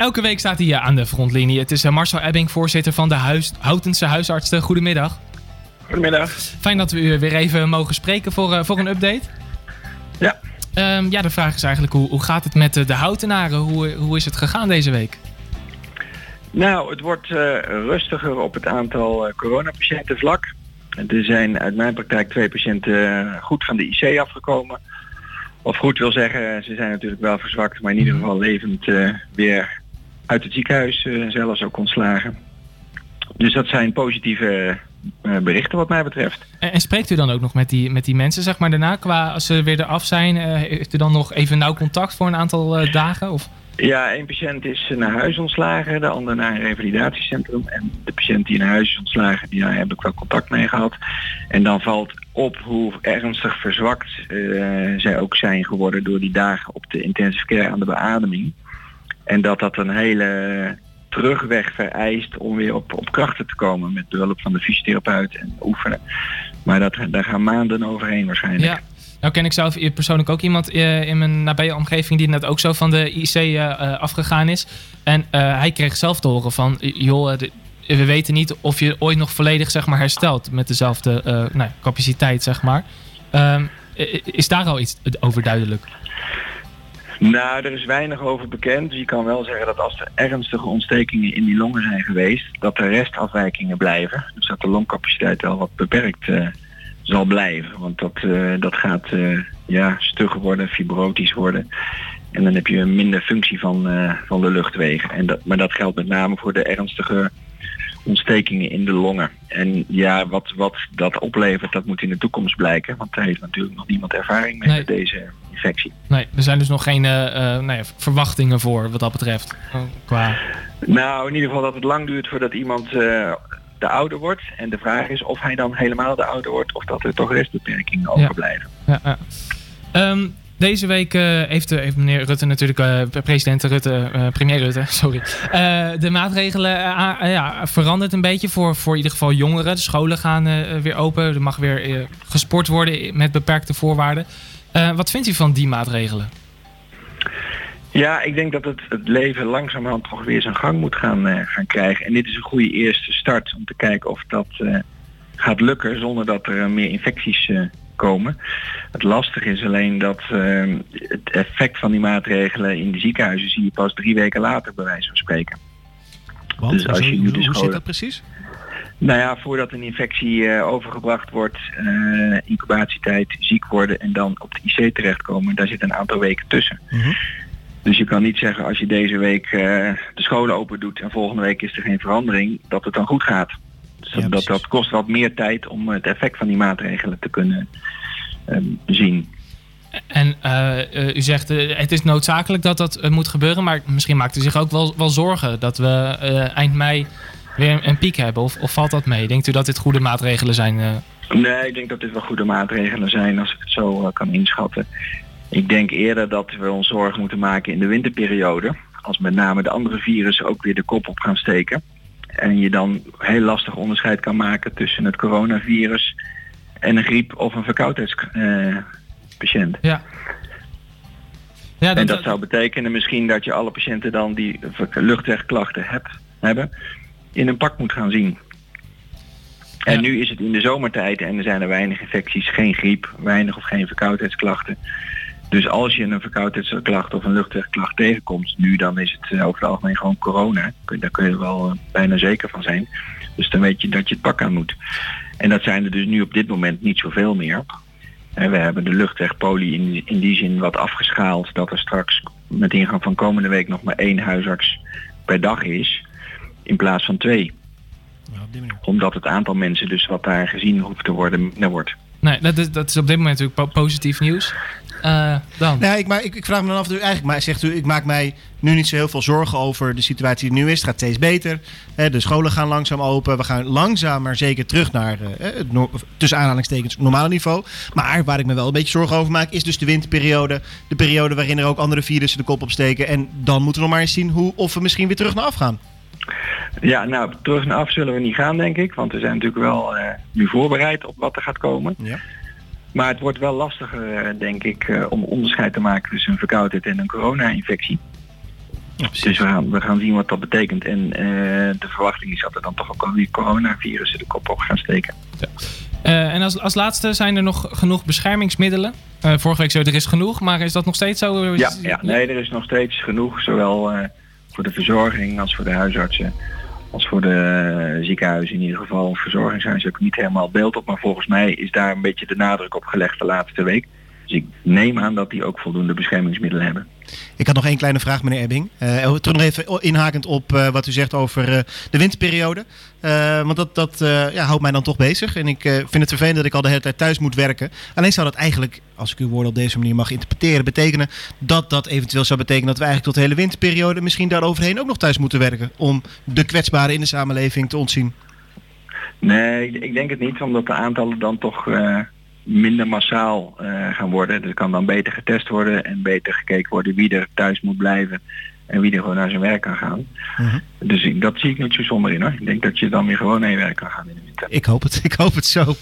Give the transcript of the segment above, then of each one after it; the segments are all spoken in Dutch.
elke week staat hij aan de frontlinie. Het is Marcel Ebbing, voorzitter van de Huis, Houtense Huisartsen. Goedemiddag. Goedemiddag. Fijn dat we u weer even mogen spreken voor, voor een update. Ja. Um, ja, de vraag is eigenlijk hoe, hoe gaat het met de Houtenaren? Hoe, hoe is het gegaan deze week? Nou, het wordt uh, rustiger op het aantal uh, coronapatiënten vlak. Er zijn uit mijn praktijk twee patiënten goed van de IC afgekomen. Of goed wil zeggen, ze zijn natuurlijk wel verzwakt, maar in ieder geval levend uh, weer uit het ziekenhuis zelfs ook ontslagen. Dus dat zijn positieve berichten wat mij betreft. En, spreekt u dan ook nog met die, met die mensen, zeg maar daarna, qua als ze weer eraf zijn, heeft u dan nog even nauw contact voor een aantal dagen? Of? Ja, één patiënt is naar huis ontslagen, de ander naar een revalidatiecentrum. En de patiënt die naar huis is ontslagen, die, daar heb ik wel contact mee gehad. En dan valt op hoe ernstig verzwakt uh, zij ook zijn geworden door die dagen op de intensive care aan de beademing. En dat dat een hele terugweg vereist om weer op, op krachten te komen met behulp van de fysiotherapeut en oefenen. Maar dat, daar gaan maanden overheen waarschijnlijk. Ja. Nou ken ik zelf persoonlijk ook iemand uh, in mijn nabije omgeving die net ook zo van de IC uh, afgegaan is. En hij kreeg zelf te horen van, joh, we weten niet of je ooit nog volledig zeg maar, herstelt met dezelfde nou, capaciteit, zeg maar. Um, is daar al iets over duidelijk? Nou, er is weinig over bekend. Je kan wel zeggen dat als er ernstige ontstekingen in die longen zijn geweest, dat er restafwijkingen blijven. Dus dat de longcapaciteit wel wat beperkt zal blijven. Want dat, uh, dat gaat uh, ja, stug worden, fibrotisch worden. En dan heb je een minder functie van, van de luchtwegen. En dat, maar dat geldt met name voor de ernstige ontstekingen in de longen. En ja, wat, wat dat oplevert, dat moet in de toekomst blijken. Want daar heeft natuurlijk nog niemand ervaring mee nee. met deze infectie. Nee, er zijn dus nog geen nou ja, verwachtingen voor wat dat betreft. Qua... Nou, in ieder geval dat het lang duurt voordat iemand de ouder wordt. En de vraag is of hij dan helemaal de ouder wordt of dat er toch restbeperkingen overblijven. Ja, ja. Um, deze week uh, heeft, heeft, meneer Rutte natuurlijk, uh, president Rutte, premier Rutte, sorry, de maatregelen ja, veranderd een beetje voor, voor in ieder geval jongeren. De scholen gaan weer open, er mag weer gesport worden met beperkte voorwaarden. wat vindt u van die maatregelen? Ja, ik denk dat het, het leven langzamerhand toch weer zijn gang moet gaan, gaan krijgen. En dit is een goede eerste start om te kijken of dat gaat lukken zonder dat er meer infecties komen. Het lastige is alleen dat het effect van die maatregelen in de ziekenhuizen zie je pas drie weken later bij wijze van spreken. Want, dus als je nu de school... hoe zit dat precies? Nou ja, voordat een infectie overgebracht wordt, incubatietijd, ziek worden en dan op de IC terechtkomen, daar zit een aantal weken tussen. -huh. Dus je kan niet zeggen als je deze week uh, de scholen open doet en volgende week is er geen verandering, dat het dan goed gaat. Ja, dat, dat kost wat meer tijd om het effect van die maatregelen te kunnen um, zien. En uh, u zegt het is noodzakelijk dat dat moet gebeuren, maar misschien maakt u zich ook wel, wel zorgen dat we eind mei weer een piek hebben. Of, of, valt dat mee? Denkt u dat dit goede maatregelen zijn? Nee, ik denk dat dit wel goede maatregelen zijn als ik het zo kan inschatten. Ik denk eerder dat we ons zorgen moeten maken in de winterperiode. Als met name de andere virussen ook weer de kop op gaan steken. En je dan heel lastig onderscheid kan maken tussen het coronavirus en een griep of een verkoudheidspatiënt. Ja. Ja, dat, en dat zou betekenen misschien dat je alle patiënten dan die luchtwegklachten hebt, hebben, in een pak moet gaan zien. En ja. nu is het in de zomertijd en er zijn er weinig infecties, geen griep, weinig of geen verkoudheidsklachten. Dus als je een verkoudheidsklacht of een luchtwegklacht tegenkomt, nu dan is het uh, over het algemeen gewoon corona. Daar kun je wel uh, bijna zeker van zijn. Dus dan weet je dat je het pak aan moet. En dat zijn er dus nu op dit moment niet zoveel meer. En we hebben de luchtwegpolie in, in die zin wat afgeschaald dat er straks met ingang van komende week nog maar één huisarts per dag is. In plaats van twee. Ja, Omdat het aantal mensen dus wat daar gezien hoeft te worden minder wordt. Nee, dat is, dat is op dit moment natuurlijk positief nieuws. Uh, dan? Nou, ik, maar, ik, ik, vraag me dan af, eigenlijk maar, zegt u, ik maak mij nu niet zo heel veel zorgen over de situatie die nu is. Het gaat steeds beter. Hè, de scholen gaan langzaam open. We gaan langzaam maar zeker terug naar uh, het no tussen aanhalingstekens normale niveau. Maar waar ik me wel een beetje zorgen over maak, is dus de winterperiode. De periode waarin er ook andere virussen de kop opsteken. En dan moeten we nog maar eens zien hoe, of we misschien weer terug naar af gaan. Ja, nou, terug naar af zullen we niet gaan, denk ik. Want we zijn natuurlijk wel uh, nu voorbereid op wat er gaat komen. Ja. Maar het wordt wel lastiger, denk ik, om onderscheid te maken tussen een verkoudheid en een corona-infectie. dus we gaan, we gaan zien wat dat betekent. En de verwachting is dat er dan toch ook alweer coronavirussen de kop op gaan steken. Ja. en als, als laatste zijn er nog genoeg beschermingsmiddelen? vorige week zo, er is genoeg, maar is dat nog steeds zo? Ja, ja nee, er is nog steeds genoeg. Zowel voor de verzorging als voor de huisartsen als voor de ziekenhuizen in ieder geval. Verzorgingshuizen ik niet helemaal beeld op, maar volgens mij is daar een beetje de nadruk op gelegd de laatste week. Dus ik neem aan dat die ook voldoende beschermingsmiddelen hebben. Ik had nog één kleine vraag, meneer Ebbing. Uh, terug nog even inhakend op uh, wat u zegt over uh, de winterperiode. want dat, dat ja, houdt mij dan toch bezig. En ik vind het vervelend dat ik al de hele tijd thuis moet werken. Alleen zou dat eigenlijk, als ik uw woorden op deze manier mag interpreteren, betekenen dat dat eventueel zou betekenen dat we eigenlijk tot de hele winterperiode misschien daar overheen ook nog thuis moeten werken. Om de kwetsbaren in de samenleving te ontzien. Nee, ik denk het niet, omdat de aantallen dan toch minder massaal uh, gaan worden. Er kan dan beter getest worden en beter gekeken worden wie er thuis moet blijven en wie er gewoon naar zijn werk kan gaan. Mhm. Dus ik, dat zie ik niet zo zonder in hoor. Ik denk dat je dan weer gewoon naar je werk kan gaan in de winter. Ik hoop het, ik hoop het zo.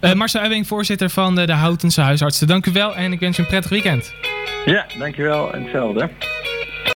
uh, Marcel Ebbing, voorzitter van de, de Houtense Huisartsen. Dank u wel en ik wens u een prettig weekend. Ja, dankjewel en hetzelfde.